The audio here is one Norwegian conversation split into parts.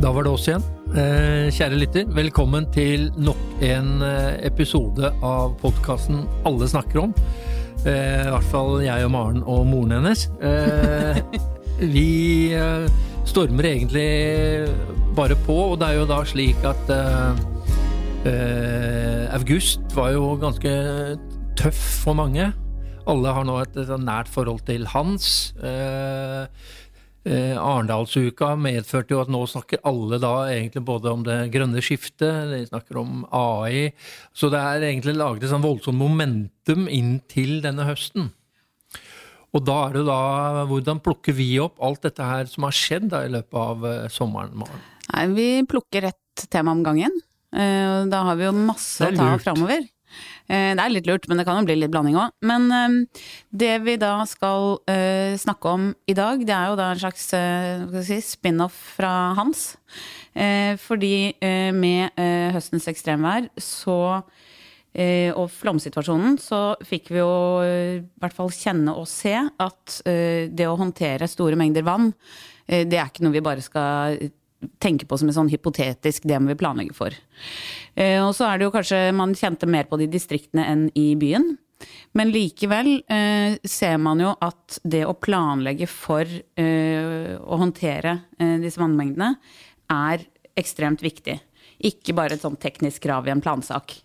Da var det oss igjen. Eh, kjære lytter, velkommen til nok en eh, episode av podkasten Alle snakker om. Eh, I hvert fall jeg og Maren og moren hennes. Vi stormer egentlig bare på, og det er jo da slik at august var jo ganske tøff for mange. Alle har nå et nært forhold til Hans. Eh, Arendalsuka medførte jo at nå snakker alle da egentlig både om det grønne skiftet, de snakker om AI. Så det er egentlig laget et sånn voldsomt momentum inn til denne høsten. Og da er det da Hvordan plukker vi opp alt dette her som har skjedd da i løpet av eh, sommeren? Maren? Nei, vi plukker ett tema om gangen. Eh, Da har vi jo masse å ta framover. Eh, Det er litt lurt, men det kan jo bli litt blanding òg. Men eh, det vi da skal eh, snakke om i dag, det er jo da en slags si, spin-off fra Hans. Fordi med høstens ekstremvær så og flomsituasjonen, så fikk vi jo i hvert fall kjenne og se at det å håndtere store mengder vann, det er ikke noe vi bare skal tenke på som en sånn hypotetisk, det må vi planlegge for. Eh, Og så er det jo kanskje man kjente mer på det i distriktene enn i byen. Men likevel eh, ser man jo at det å planlegge for eh, å håndtere eh, disse vannmengdene er ekstremt viktig. Ikke bare et sånn teknisk krav i en plansak.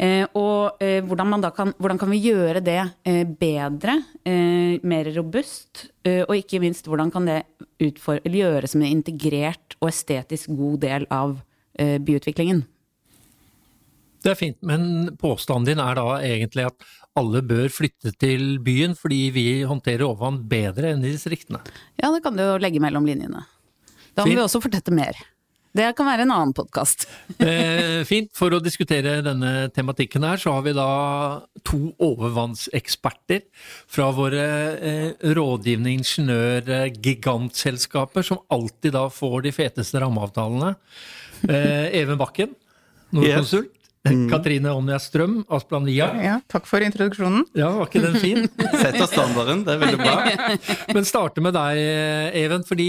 Eh, og eh, hvordan, man da kan, hvordan kan vi gjøre det eh, bedre, eh, mer robust, eh, og ikke minst hvordan kan det utfor gjøres som en integrert og estetisk god del av byutviklingen? Det er fint, men påstanden din er da egentlig at alle bør flytte til byen fordi vi håndterer overvann bedre enn i distriktene. Ja, det kan du jo legge mellom linjene. Da må Fint. vi også fortette mer. Det kan være en annen podkast. Eh, fint. For å diskutere denne tematikken her, så har vi da to overvannseksperter fra våre eh, rådgivende ingeniør-gigantselskaper, som alltid da får de feteste rammeavtalene. Eh, Even Bakken, Nordkonsult. Katrine Onja Strøm, Asplan Via. Ja, takk for introduksjonen. Ja, var ikke den fin? Setter standarden, det er veldig bra. Men starte med deg, Even, fordi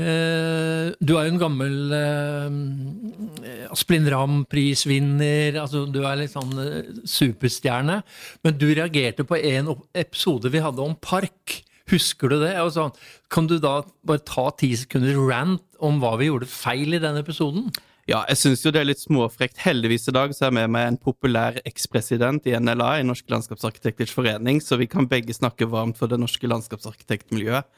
du er jo en gammel eh, Asplin Ramm-prisvinner, altså du er litt sånn eh, superstjerne. Men du reagerte på en episode vi hadde om park. Husker du det? Sånn, kan du da bare ta ti sekunder rant om hva vi gjorde feil i den episoden? Ja, jeg syns jo det er litt småfrekt. Heldigvis i dag så er jeg med meg en populær ekspresident i NLA, i Norske Landskapsarkitekters Forening, så vi kan begge snakke varmt for det norske landskapsarkitektmiljøet.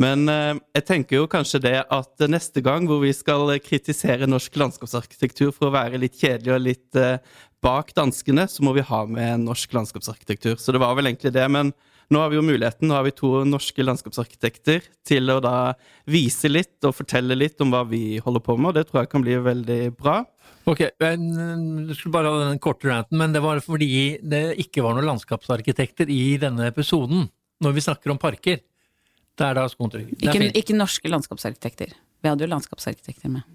Men eh, jeg tenker jo kanskje det at neste gang hvor vi skal kritisere norsk landskapsarkitektur for å være litt kjedelig og litt eh, bak danskene, så må vi ha med norsk landskapsarkitektur. Så det var vel egentlig det. Men nå har vi jo muligheten, nå har vi to norske landskapsarkitekter til å da vise litt og fortelle litt om hva vi holder på med, og det tror jeg kan bli veldig bra. Ok, jeg Du skulle bare ha den korte ranten, men det var fordi det ikke var noen landskapsarkitekter i denne episoden, når vi snakker om parker. Det er da skoen trykker. Er Ikke, ikke norske landskapsarkitekter. Vi hadde jo landskapsarkitekter med.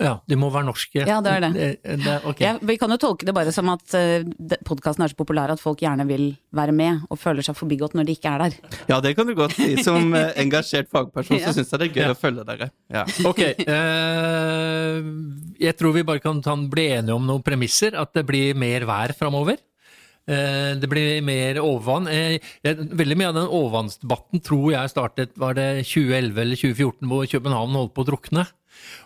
Ja, de må være norske. Ja, det er det. det, det ok. Ja, vi kan jo tolke det bare som at uh, podkasten er så populær at folk gjerne vil være med, og føler seg forbigått når de ikke er der. Ja, det kan du godt si. Som eh, engasjert fagperson Ja. så syns jeg det er gøy Ja. å følge dere. Ja. Ok, Uh, jeg tror vi bare kan ta, bli enige om noen premisser, at det blir mer vær framover. Eh, det blir mer overvann. Eh, veldig mye av den overvannsdebatten tror jeg startet var det 2011 eller 2014, hvor København holdt på å drukne.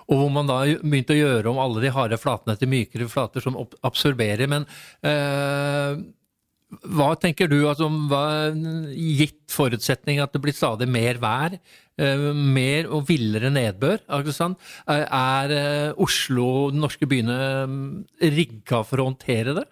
Og hvor man da begynte å gjøre om alle de harde flatene til mykere flater som absorberer. Men eh, hva tenker du, altså, hva, gitt forutsetning at det blir stadig mer vær, eh, mer og villere nedbør, sant? er, er eh, Oslo, de norske byene, rigga for å håndtere det?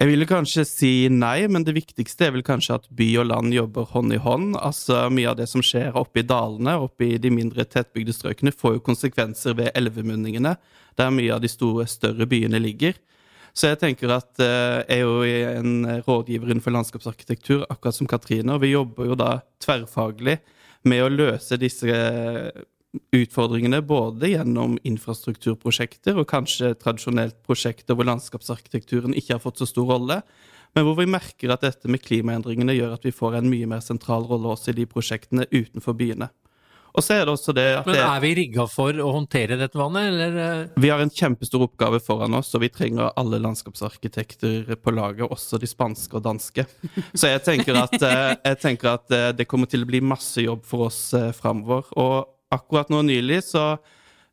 Jeg ville kanskje si nei, men det viktigste er vel kanskje at by og land jobber hånd i hånd. Altså Mye av det som skjer oppe i dalene, oppe i de mindre tettbygde strøkene, får jo konsekvenser ved elvemunningene, der mye av de store, større byene ligger. Så jeg tenker at eh, jeg er jo en rådgiver innenfor landskapsarkitektur, akkurat som Katrine, og vi jobber jo da tverrfaglig med å løse disse utfordringene både gjennom infrastrukturprosjekter og kanskje tradisjonelt prosjekter hvor landskapsarkitekturen ikke har fått så stor rolle, men hvor vi merker at dette med klimaendringene gjør at vi får en mye mer sentral rolle også i de prosjektene utenfor byene. Og så er det også det at Men er vi rigga for å håndtere dette vannet, eller? eh? vi har en kjempestor oppgave foran oss, og vi trenger alle landskapsarkitekter på laget, også de spanske og danske. Så jeg tenker at, eh, jeg tenker at eh, det kommer til å bli masse jobb for oss framover. Og akkurat nå nylig så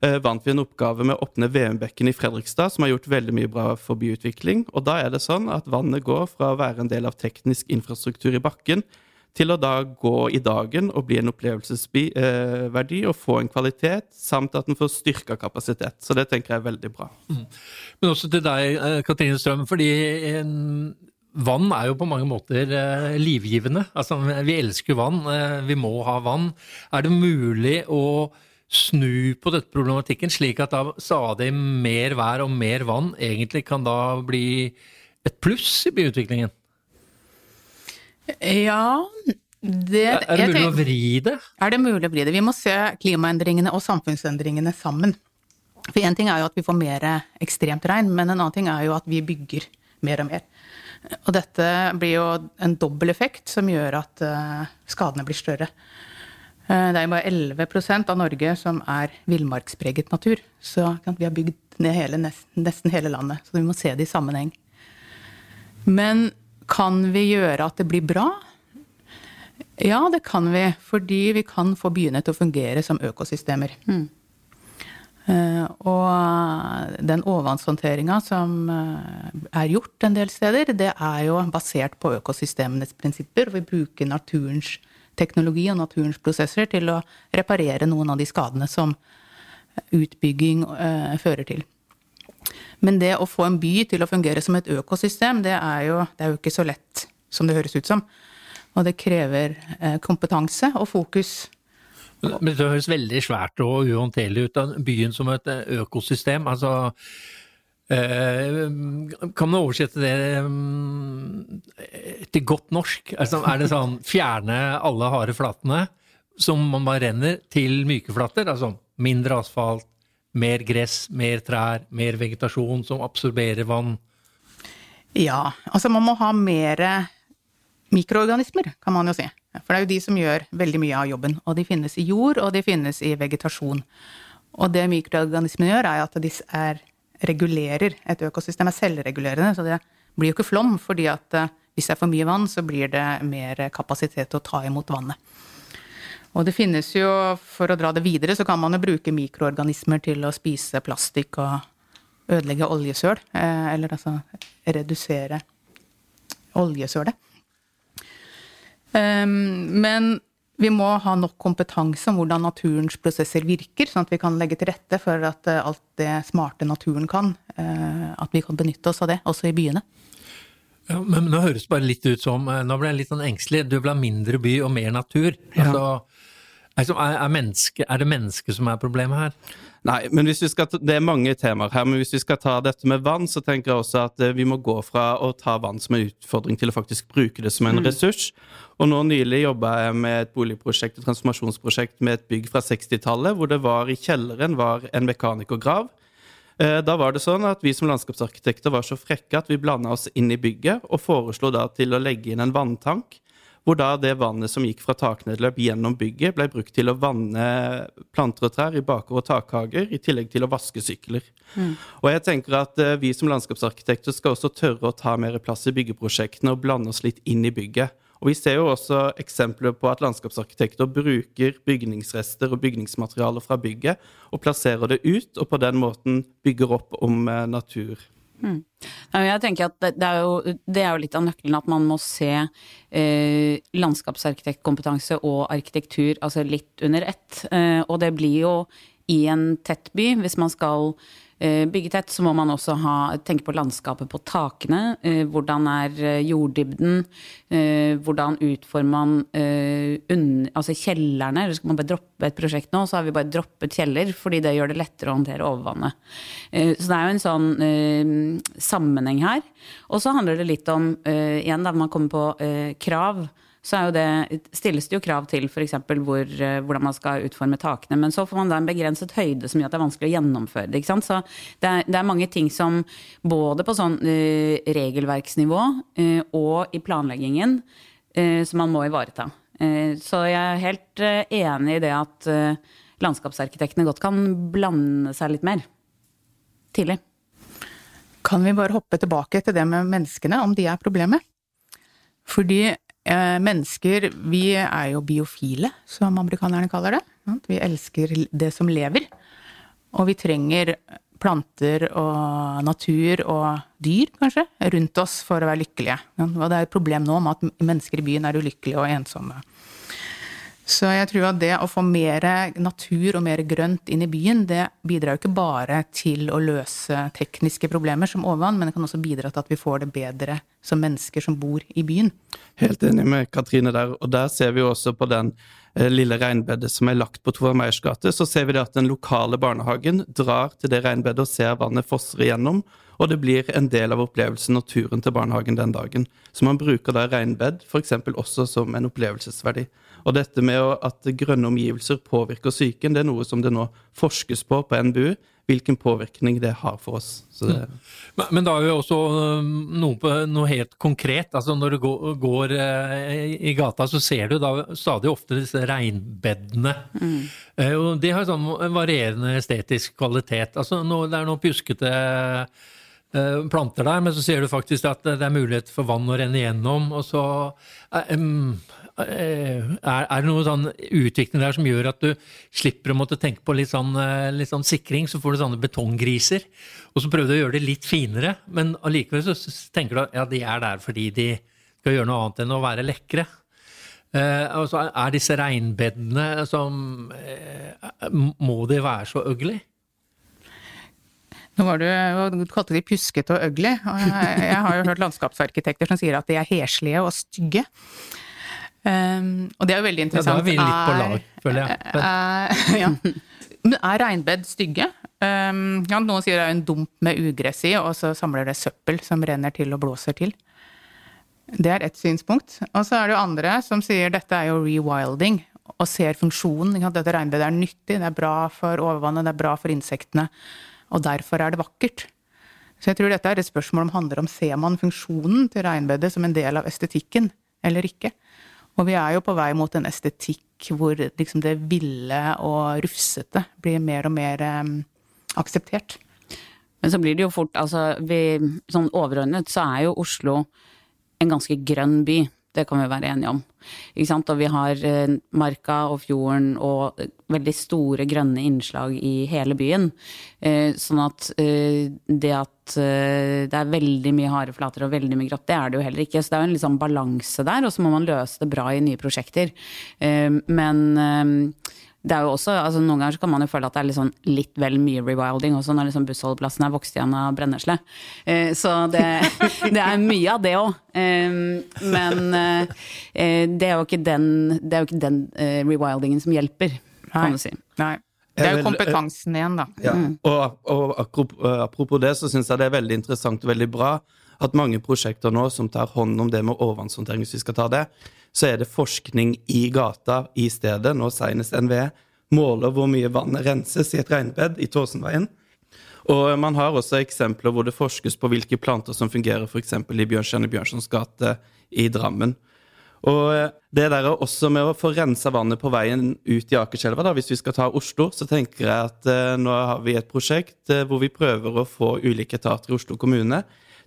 eh, vant vi en oppgave med å åpne VM-bekken i Fredrikstad, som har gjort veldig mye bra for byutvikling. Og da er det sånn at vannet går fra å være en del av teknisk infrastruktur i bakken, til å da gå i dagen og bli en opplevelsesverdi og få en kvalitet, samt at den får styrka kapasitet. Så det tenker jeg er veldig bra. Men også til deg, eh, Katrine Strøm, fordi eh, vann er jo på mange måter eh, livgivende. Altså, vi elsker vann, eh, vi må ha vann. Er det mulig å snu på dette problematikken, slik at da stadig mer vær og mer vann egentlig kan da bli et pluss i byutviklingen? Ja, det Er er det mulig mulig å vri det? Er det mulig å vri det? Vi må se klimaendringene og samfunnsendringene sammen. For én ting er jo at vi får mer ekstremt regn, men en annen ting er jo at vi bygger mer og mer. Og dette blir jo en dobbel effekt som gjør at eh, skadene blir større. Eh, det er jo bare 11% av Norge som er villmarkspreget natur. Så vi har bygd ned hele, nesten, hele landet. Så vi må se det i sammenheng. Men kan vi gjøre at det blir bra? Ja, det kan vi. Fordi vi kan få byene til å fungere som økosystemer. Eh, og den overvannshåndteringa som eh, er gjort en del steder, det er jo basert på økosystemenes prinsipper. Vi bruker naturens teknologi og naturens prosesser til å reparere noen av de skadene som utbygging eh, fører til. Men det å få en by til å fungere som et økosystem, det er jo, det er jo ikke så lett som det høres ut som. Og det krever eh, kompetanse og fokus. Men det høres veldig svært og uhåndterlig ut. av Byen som et eh, økosystem. Altså eh, Kan man oversette det mm, til godt norsk? Altså, er det sånn fjerne alle harde flatene som man bare renner, til myke flater? Altså mindre asfalt, mer gress, mer trær, mer vegetasjon som absorberer vann? Ja, altså man må ha mer mikroorganismer, kan man jo si. For det er jo de som gjør veldig mye av jobben. Og de finnes i jord, og de finnes i vegetasjon. Og det mikroorganismene gjør, er at de er, regulerer et økosystem, er selvregulerende. Så det blir jo ikke flom, fordi at eh, hvis det er for mye vann, så blir det mer kapasitet til å ta imot vannet. Og det finnes jo, for å dra det videre, så kan man jo bruke mikroorganismer til å spise plastikk og ødelegge oljesøl. eh, Eller altså redusere oljesølet. Um, Men vi må ha nok kompetanse om hvordan naturens prosesser virker, sånn at vi kan legge til rette for at eh, alt det smarte naturen kan, eh, at vi kan benytte oss av det, også i byene. Ja, men nå høres det bare litt ut som eh, Nå ble jeg litt sånn engstelig. Du vil ha mindre by og mer natur. Altså, altså er, er, menneske, er det mennesket som er problemet her? Nei, men hvis vi skal ta, Det er mange temaer her, men hvis vi skal ta dette med vann, så tenker jeg også at eh, vi må gå fra å ta vann som en utfordring til å faktisk bruke det som en ressurs. Og nå nylig jobba jeg med et boligprosjekt, et transformasjonsprosjekt med et bygg fra 60-tallet, hvor det var i kjelleren var en mekanikergrav. Eh, Da var det sånn at vi som landskapsarkitekter var så frekke at vi blanda oss inn i bygget og foreslo da til å legge inn en vanntank, hvor da det vannet som gikk fra taknedløp gjennom bygget, ble brukt til å vanne planter og trær i baker og takhager, i tillegg til å vaske sykler. Og jeg tenker at eh, vi som landskapsarkitekter skal også tørre å ta mer plass i byggeprosjektene og blande oss litt inn i bygget. Og Vi ser jo også eksempler på at landskapsarkitekter bruker bygningsrester og bygningsmaterialer fra bygget og plasserer det ut, og på den måten bygger opp om eh, natur. Ja, Jeg tenker at det, er jo, det er jo litt av nøkkelen at man må se eh, landskapsarkitektkompetanse og arkitektur altså litt under ett. Eh, og det blir jo i en tett by, hvis man skal eh, bygge tett, så må man også ha, tenke på landskapet på takene. Eh, hvordan er eh, jorddybden? Hvordan utformer man unn- altså kjellerne? Eller skal man bare droppe et prosjekt nå, så har vi bare droppet kjeller, fordi det gjør det lettere å håndtere overvannet. Så det er jo en sånn sammenheng her. Og så handler det litt om, igjen da man kommer på krav, så det, stilles det jo krav til f.eks. Hvor, eh, hvordan man skal utforme takene. Men så får man da en begrenset høyde som gjør at det er vanskelig å gjennomføre det. Så det er, det er mange ting som både på sånn uh, regelverksnivå uh, og i planleggingen uh, som man må ivareta. Så jeg er helt enig i det at landskapsarkitektene godt kan blande seg litt mer tidlig. Kan vi bare hoppe tilbake til det med menneskene, om de er problemet? Fordi mennesker, vi er jo biofile, som amerikanerne kaller det. Vi elsker det som lever. Og vi trenger planter og natur og dyr, kanskje, rundt oss for å være lykkelige. Og det er et problem nå med at mennesker i byen er ulykkelige og ensomme. Så jeg tror at det å få mer natur og mer grønt inn i byen, det bidrar jo ikke bare til å løse tekniske problemer som overvann, men det kan også bidra til at vi får det bedre som mennesker som bor i byen. Helt enig med Katrine der, og der ser vi jo også på den eh, lille regnbedet som er lagt på Tore Meyers gate, så ser vi det at den lokale barnehagen drar til det regnbedet og ser vannet fosser igjennom, og det blir en del av opplevelsen og turen til barnehagen den dagen. Så man bruker da regnbed f.eks. også som en opplevelsesverdi. Og dette med at grønne omgivelser påvirker psyken, det er noe som det nå forskes på på NBU, hvilken påvirkning det har for oss. Så det, Men, men da er jo også noe, på, noe helt konkret. altså Når du går, går eh, i gata, så ser du da stadig ofte disse regnbedene. Mm. og de har sånn varierende estetisk kvalitet. altså nå, Det er noen pjuskete eh, planter der, men så ser du faktisk at det er mulighet for vann å renne gjennom. og så eh, eh, er, er det noe sånn utvikling der som gjør at du slipper å måtte tenke på litt sånn, eh, litt sånn sikring, så får du sånne betonggriser. Og så prøver du å gjøre det litt finere, men allikevel så tenker du at ja, de er der fordi de skal gjøre noe annet enn å være lekre. Eh, og så er disse regnbedene som eh, Må de være så ugly? Nå var du, du kalte de pjuskete og ugly, jeg har jo hørt landskapsarkitekter som sier at de er heslige og stygge. Um, og det er jo veldig Ja, da er vi litt på Er- lag, føler jeg. Men, Eh, ja. Men er regnbed stygge? Um, ja, noen sier det er en dump med ugress i, og så samler det søppel som renner til og blåser til. Det er ett synspunkt. Og så er det jo andre som sier dette er jo rewilding, og ser funksjonen. ikke? Dette regnbedet er nyttig, det er bra for overvannet, det er bra for insektene. Og derfor er det vakkert. Så jeg tror dette er et spørsmål om handler om ser man funksjonen til regnbedet som en del av estetikken eller ikke. Og vi er jo på vei mot en estetikk hvor liksom det ville og rufsete blir mer og mer um, akseptert. Men så blir det jo fort, altså vi, sånn overordnet så er jo Oslo en ganske grønn by. Det kan vi være enige om. Og vi har eh, Marka og fjorden og veldig store grønne innslag i hele byen. Eh, sånn at eh, det at eh, det er veldig mye hareflater og veldig mye grått, det er det jo heller ikke. Så det er jo en sånn balanse der, og så må man løse det bra i nye prosjekter. Eh, men eh, det er jo også, altså Noen ganger så kan man jo føle at det er litt, sånn, litt vel mye rewilding også, når liksom bussholdeplassen er vokst igjen av brennesle. Eh, så det, det er mye av det òg. Eh, men eh, det er jo ikke den, det er jo ikke den eh, rewildingen som hjelper, kan du si. Nei. Det er jo kompetansen igjen, da. Ja. Og, og apropos, apropos det, så syns jeg det er veldig interessant og veldig bra at mange prosjekter nå som tar hånd om det med overvannshåndtering, hvis vi skal ta det, så er det forskning i gata i stedet. Nå senest NVE måler hvor mye vannet renses i et regnbed i Tåsenveien. Og man har også eksempler hvor det forskes på hvilke planter som fungerer f.eks. i Bjørnstjerne Bjørnsons gate i Drammen. Og eh, det der er også med å få rensa vannet på veien ut i Akerselva, da, hvis vi skal ta Oslo, så tenker jeg at eh, nå har vi et prosjekt eh, hvor vi prøver å få ulike etater i Oslo kommune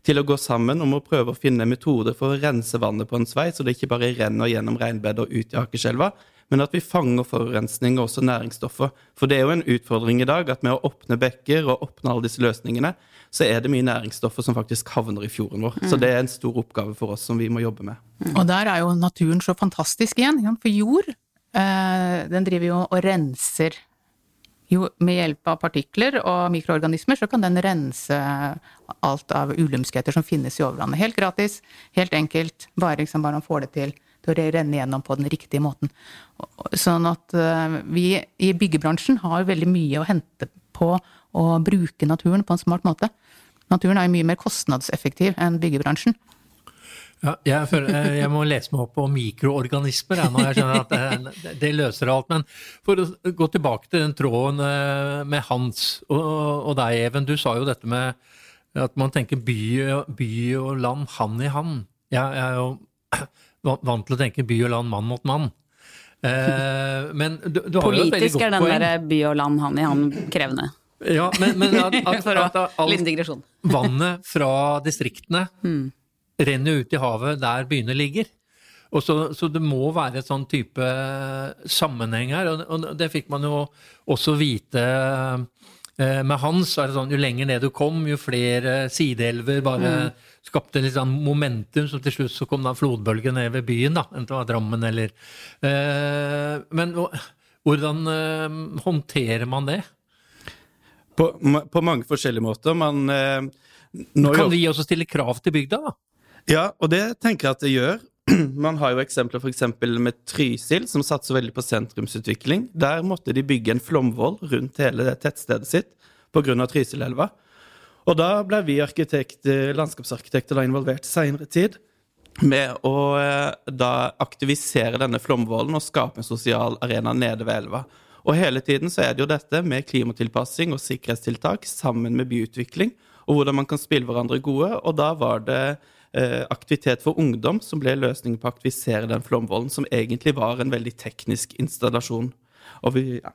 til å gå sammen om å prøve å finne metoder for å rense vannet på en svei, så det ikke bare renner gjennom regnbedet og ut i Akerselva, men at vi fanger forurensning og også næringsstoffer. For det er jo en utfordring i dag at med å åpne bekker og åpne alle disse løsningene, så er det mye næringsstoffer som faktisk havner i fjorden vår. Så det er en stor oppgave for oss som vi må jobbe med. Og der er jo naturen så fantastisk igjen. For jord, eh, den driver jo og renser jo, med hjelp av partikler og mikroorganismer så kan den rense alt av ulumskheter som finnes i overvannet. Helt gratis, helt enkelt, bare liksom man får det til til å renne gjennom på den riktige måten. Sånn at eh, vi i byggebransjen har veldig mye å hente på å bruke naturen på en smart måte. Naturen er jo mye mer kostnadseffektiv enn byggebransjen. Ja, jeg, føler, eh, jeg må lese meg opp på mikroorganismer jeg, nå. Jeg skjønner at det, det løser alt. Men for å gå tilbake til den tråden eh, med Hans og, og deg, Even. Du sa jo dette med at man tenker by, by og land hand i hand. Jeg, jeg er jo vant til å tenke by og land mann mot mann. Eh, men du, du har jo et veldig Politisk er den der by og land, han i han krevende. Ja, men, men at, at, at, at vannet fra distriktene Mm. Renner ut i havet der byene ligger. Og så, så det må være et sånn type sammenheng her, og, og det fikk man jo også vite eh, med Hans. Er det sånn, jo lenger ned du kom, jo flere sideelver bare skapte litt sånn momentum, så til slutt så kom da flodbølgen ned ved byen, da, enten det var Drammen eller eh, Men hvordan eh, håndterer man det? På, på mange forskjellige måter. Man eh, Kan vi også stille krav til bygda, da? Ja, og det tenker jeg at det gjør. Man har jo eksempler f.eks. med Trysil, som satser veldig på sentrumsutvikling. Der måtte de bygge en flomvoll rundt hele det tettstedet sitt pga. Trysilelva. Og da ble vi arkitekter, landskapsarkitekter da involvert seinere tid med å eh, da aktivisere denne flomvollen og skape en sosial arena nede ved elva. Og hele tiden så er det jo dette med klimatilpassing og sikkerhetstiltak sammen med byutvikling, og hvordan man kan spille hverandre gode. Og da var det eh, aktivitet for ungdom som ble løsningen på å aktivisere den flomvollen, som egentlig var en veldig teknisk installasjon. Og vi, ja.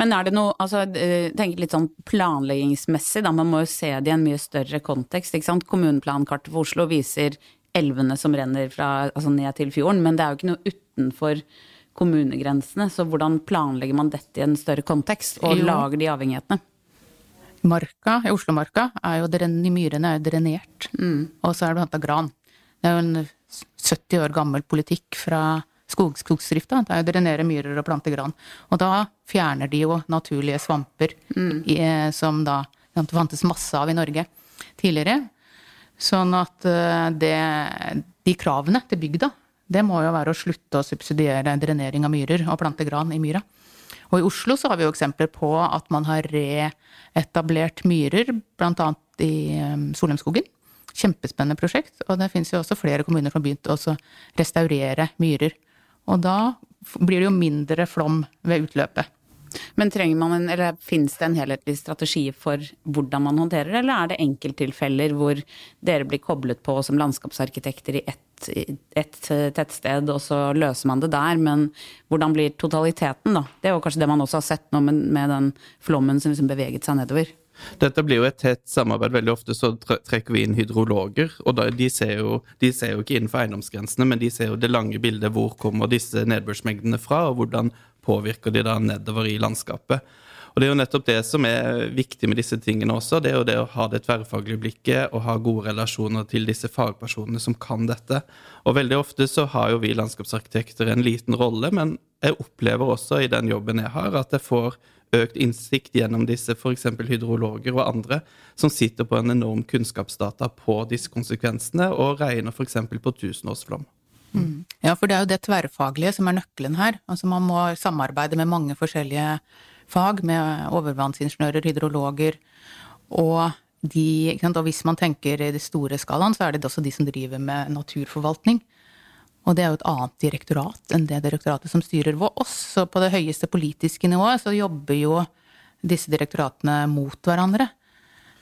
Men er det noe, altså eh, tenk litt sånn planleggingsmessig, da, man må jo se det i en mye større kontekst. ikke sant? Kommuneplankartet for Oslo viser elvene som renner fra, altså ned til fjorden, men det er jo ikke noe utenfor kommunegrensene. Så hvordan planlegger man dette i en større kontekst, og Jo. lager de avhengighetene? Marka, i Oslomarka, er jo dren, myrene er jo drenert. Og så er det blant annet gran. Det er jo en 70 år gammel politikk fra skog, skogsdrifta. Det er jo å drenere myrer og plante gran. Og da fjerner de jo naturlige svamper i, eh, som da det fantes masse av i Norge tidligere. Sånn at eh, det, de kravene til bygda, det må jo være å slutte å subsidiere drenering av myrer og plante gran i myra. Og i Oslo så har vi jo eksempler på at man har reetablert myrer, bl.a. i um, Solheimskogen. Kjempespennende prosjekt. Og det fins jo også flere kommuner som har begynt å restaurere myrer. Og da blir det jo mindre flom ved utløpet. Men trenger man en, eller finnes det en helhetlig strategi for hvordan man håndterer det, eller er det enkelttilfeller hvor dere blir koblet på som landskapsarkitekter i ett, et eh, tettsted, og så løser man det der, men hvordan blir totaliteten, da? Det er jo kanskje det man også har sett nå med, med den flommen som liksom beveget seg nedover. Dette blir jo et tett samarbeid. Veldig ofte så trekker vi inn hydrologer. og de, ser jo, de ser jo ikke innenfor eiendomsgrensene, men de ser jo det lange bildet. Hvor kommer disse nedbørsmengdene fra, og hvordan påvirker de da nedover i landskapet. Og Det er jo nettopp det som er viktig med disse tingene også. Det er jo det å ha det tverrfaglige blikket og ha gode relasjoner til disse fagpersonene som kan dette. Og veldig ofte så har jo vi landskapsarkitekter en liten rolle, men jeg opplever også i den jobben jeg har, at jeg får økt innsikt gjennom disse f.eks. hydrologer og andre som sitter på en enorm kunnskapsdata på disse konsekvensene og regner f.eks. på tusenårsflom. Ja, for det er jo det tverrfaglige som er nøkkelen her. Altså man må samarbeide med mange forskjellige fag, med overvannsingeniører, hydrologer, og de? Og hvis man tenker i det store skalaen, så er det også de som driver med naturforvaltning. Og det er jo et annet direktorat enn det direktoratet som styrer oss. Så på det høyeste politiske nivået så jobber jo disse direktoratene mot hverandre.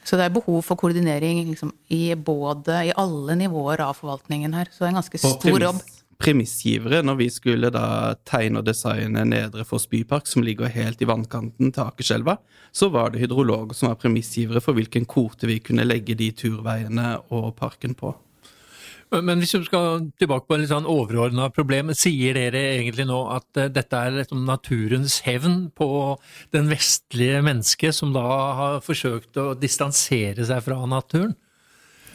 Så det er behov for koordinering liksom, i både i alle nivåer av forvaltningen her. Så det er en ganske stor stor jobb. premiss- Premissgivere, når vi skulle da tegne og designe Nedre Foss bypark, som ligger helt i vannkanten til Akerselva, så var det hydrologer som var premissgivere for hvilken kvote vi kunne legge de turveiene og parken på. Men hvis du skal tilbake på en litt sånn overordna problem, sier dere egentlig nå at eh, dette er liksom naturens hevn på den vestlige mennesket, som da har forsøkt å distansere seg fra naturen?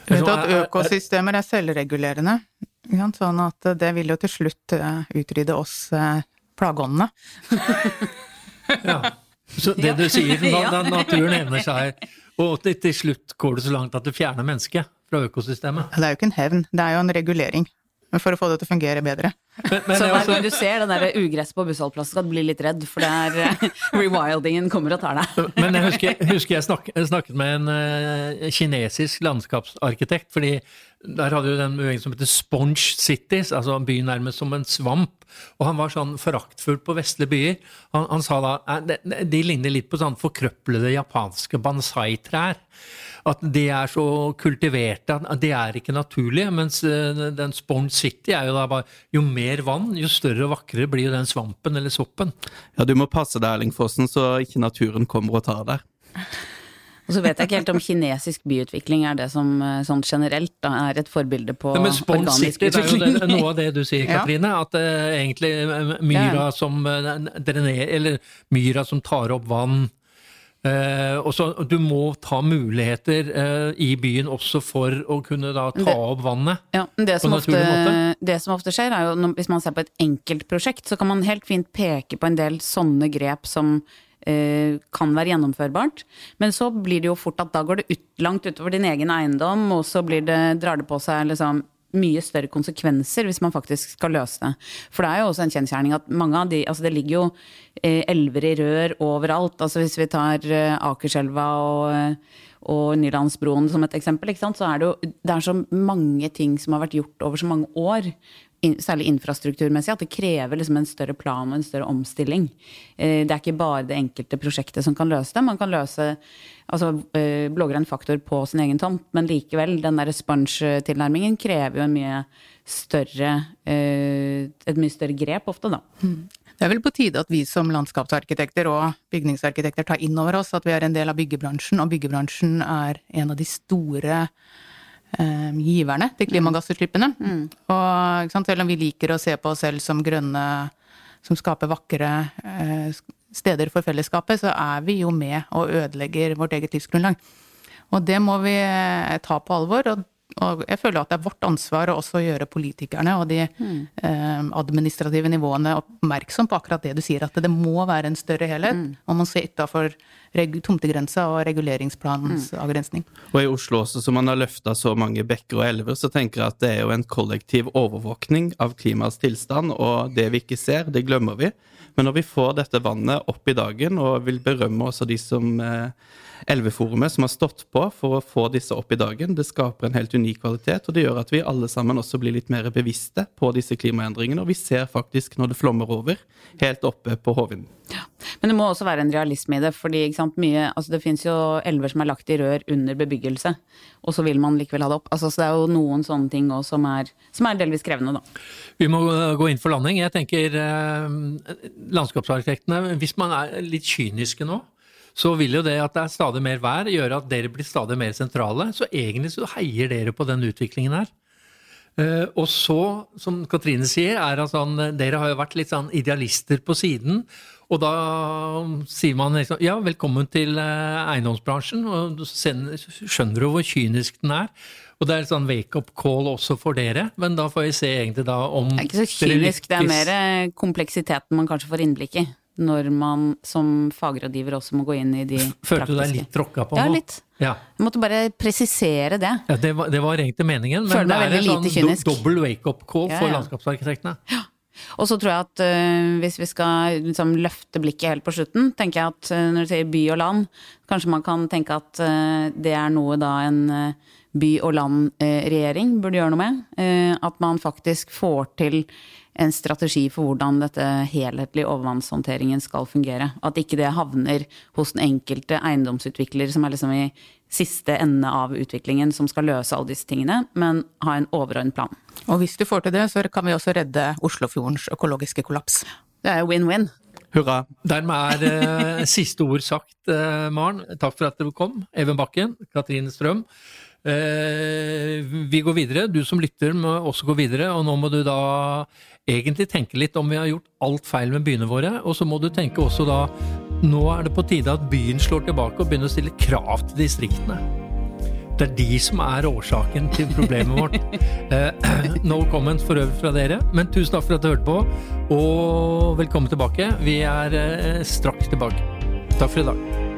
Du vet at er- er- økosystemer er selvregulerende. Sånn at eh, det vil jo til slutt eh, utrydde oss plageåndene. Ja. Så det du sier, da, da naturen hevner seg, og til slutt går det så langt at det fjerner mennesket fra økosystemet. Det er jo ikke en hevn, det er jo en regulering. For å få det til å fungere bedre. Men, men så jeg hver gang du ser den der ugresset på bussholdeplassen, skal du bli litt redd, for det er eh, rewildingen kommer og tar deg. Men jeg husker, husker jeg snak, snakket med en uh, kinesisk landskapsarkitekt, fordi Der hadde jo den bevegelsen som heter Sponge Cities, altså en by nærmest som en svamp. Og han var sånn foraktfull på vestlige byer. Han, han sa da at de ligner litt på sånn forkrøplede japanske bansai-trær. At de er så kultiverte at de er ikke naturlige. Mens eh, den Sponge City er jo da bare Jo mer vann, jo større og vakrere blir jo den svampen eller soppen. Ja, du må passe deg, Erling Fossen, så ikke naturen kommer og tar deg. Og så vet jeg ikke helt om kinesisk byutvikling er det som eh, sånn generelt da, er et forbilde på Nei, men organisk utvikling. Det er jo det, noe av det du sier, Katrine. At uh, egentlig uh, myra Ja. som uh, drener, Eller myra som tar opp vann. Uh, og så Du må ta muligheter uh, i byen også for å kunne da ta Det- opp vannet. Ja, det som, ofte, det som ofte skjer, er jo når, hvis man ser på et enkeltprosjekt, så kan man helt fint peke på en del sånne grep som eh, kan være gjennomførbart. Men så blir det jo fort at da går det ut, langt utover din egen eiendom, og så det, drar det på seg liksom mye større konsekvenser hvis man faktisk skal løse det. For det er jo også en kjensgjerning at mange av de Altså det ligger jo eh, elver i rør overalt. Altså hvis vi tar eh, Akerselva og eh, og Nylandsbroen som et eksempel, så er det jo det er så mange ting som har vært gjort over så mange år, særlig infrastrukturmessig, at det krever liksom en større plan og en større omstilling. Eh, det er ikke bare det enkelte prosjektet som kan løse det. Man kan løse altså eh, blågrønn faktor på sin egen tomt, men likevel, den der sponge-tilnærmingen krever jo en mye større eh, et mye større grep ofte, da. Det er vel på tide at vi som landskapsarkitekter og bygningsarkitekter tar inn over oss at vi er en del av byggebransjen, og byggebransjen er en av de store eh, giverne til klimagassutslippene. Og ikke sant, selv om vi liker å se på oss selv som grønne, som skaper vakre eh, steder for fellesskapet, så er vi jo med og ødelegger vårt eget livsgrunnlag. Og det må vi eh, ta på alvor. og og jeg føler at det er vårt ansvar å også gjøre politikerne og de eh, administrative nivåene oppmerksom på akkurat det du sier, at det må være en større helhet. Man ser se utafor tomtegrensa og reguleringsplanens avgrensning. Og i Oslo også, som man har løfta så mange bekker og elver, så tenker jeg at det er jo en kollektiv overvåkning av klimaets tilstand, og det vi ikke ser, det glemmer vi. Men når vi får dette vannet opp i dagen, og vil berømme også de som eh, Elveforumet som har stått på for å få disse opp i dagen, det skaper en helt unik kvalitet, og det gjør at vi alle sammen også blir litt mer bevisste på disse klimaendringene, og vi ser faktisk når det flommer over, helt oppe på Hovin. Men det må også være en realisme i det, fordi sant, mye, altså det finnes jo elver som er lagt i rør under bebyggelse, og så vil man likevel ha det opp. Altså, så det er jo noen sånne ting òg som er, som er delvis krevende, da. Vi må gå inn for landing. Jeg tenker eh, landskapsarkitektene, hvis man er litt kyniske nå, så vil jo det at det er stadig mer vær gjøre at dere blir stadig mer sentrale. Så egentlig så heier dere på den utviklingen her. Eh, og så, som Katrine sier, er at sånn, dere har jo vært litt sånn idealister på siden. Og da sier man liksom ja, velkommen til eh, eiendomsbransjen, og skjønner du hvor kynisk den er. Og det er et sånn wake-up call også for dere, men da får vi se egentlig da om Det er ikke så kynisk, det er mer eh, kompleksiteten man kanskje får innblikk i. Når man som fagrådgiver også må gå inn i de praktiske Følte du deg litt tråkka på Ja, litt. Ja. Jeg måtte bare presisere det. Ja, det, var, det var egentlig meningen, men Føler det er en sånn do, dobbel wake-up call Ja, for ja. Og så tror jeg at uh, hvis vi skal liksom, løfte blikket helt på slutten, tenker jeg at uh, når du sier by og land, kanskje man kan tenke at uh, det er noe da en by og land-regjering burde gjøre noe med. Øh, at man faktisk får til en strategi for hvordan dette helhetlige overvannshåndteringen skal fungere. At ikke det havner hos den enkelte eiendomsutvikler som er liksom i siste ende av utviklingen, som skal løse alle disse tingene, men ha en overordnet plan. Og hvis du får til det, så kan vi også redde Oslofjordens økologiske kollaps. Det er win-win. Hurra. Dermed er eh, siste ord sagt, eh, Maren. Takk for at dere kom. Even Bakken, Katrine Strøm. Eh, vi går videre. Du som lytter må også gå videre, og nå må du da egentlig tenke litt om vi har gjort alt feil med byene våre, og så må du tenke også da nå er det på tide at byen slår tilbake og begynner å stille krav til distriktene. Det er de som er årsaken til problemet vårt. Eh, no comments for øvrig fra dere, men tusen takk for at du hørte på, og velkommen tilbake. Vi er eh, straks tilbake. Takk for i dag.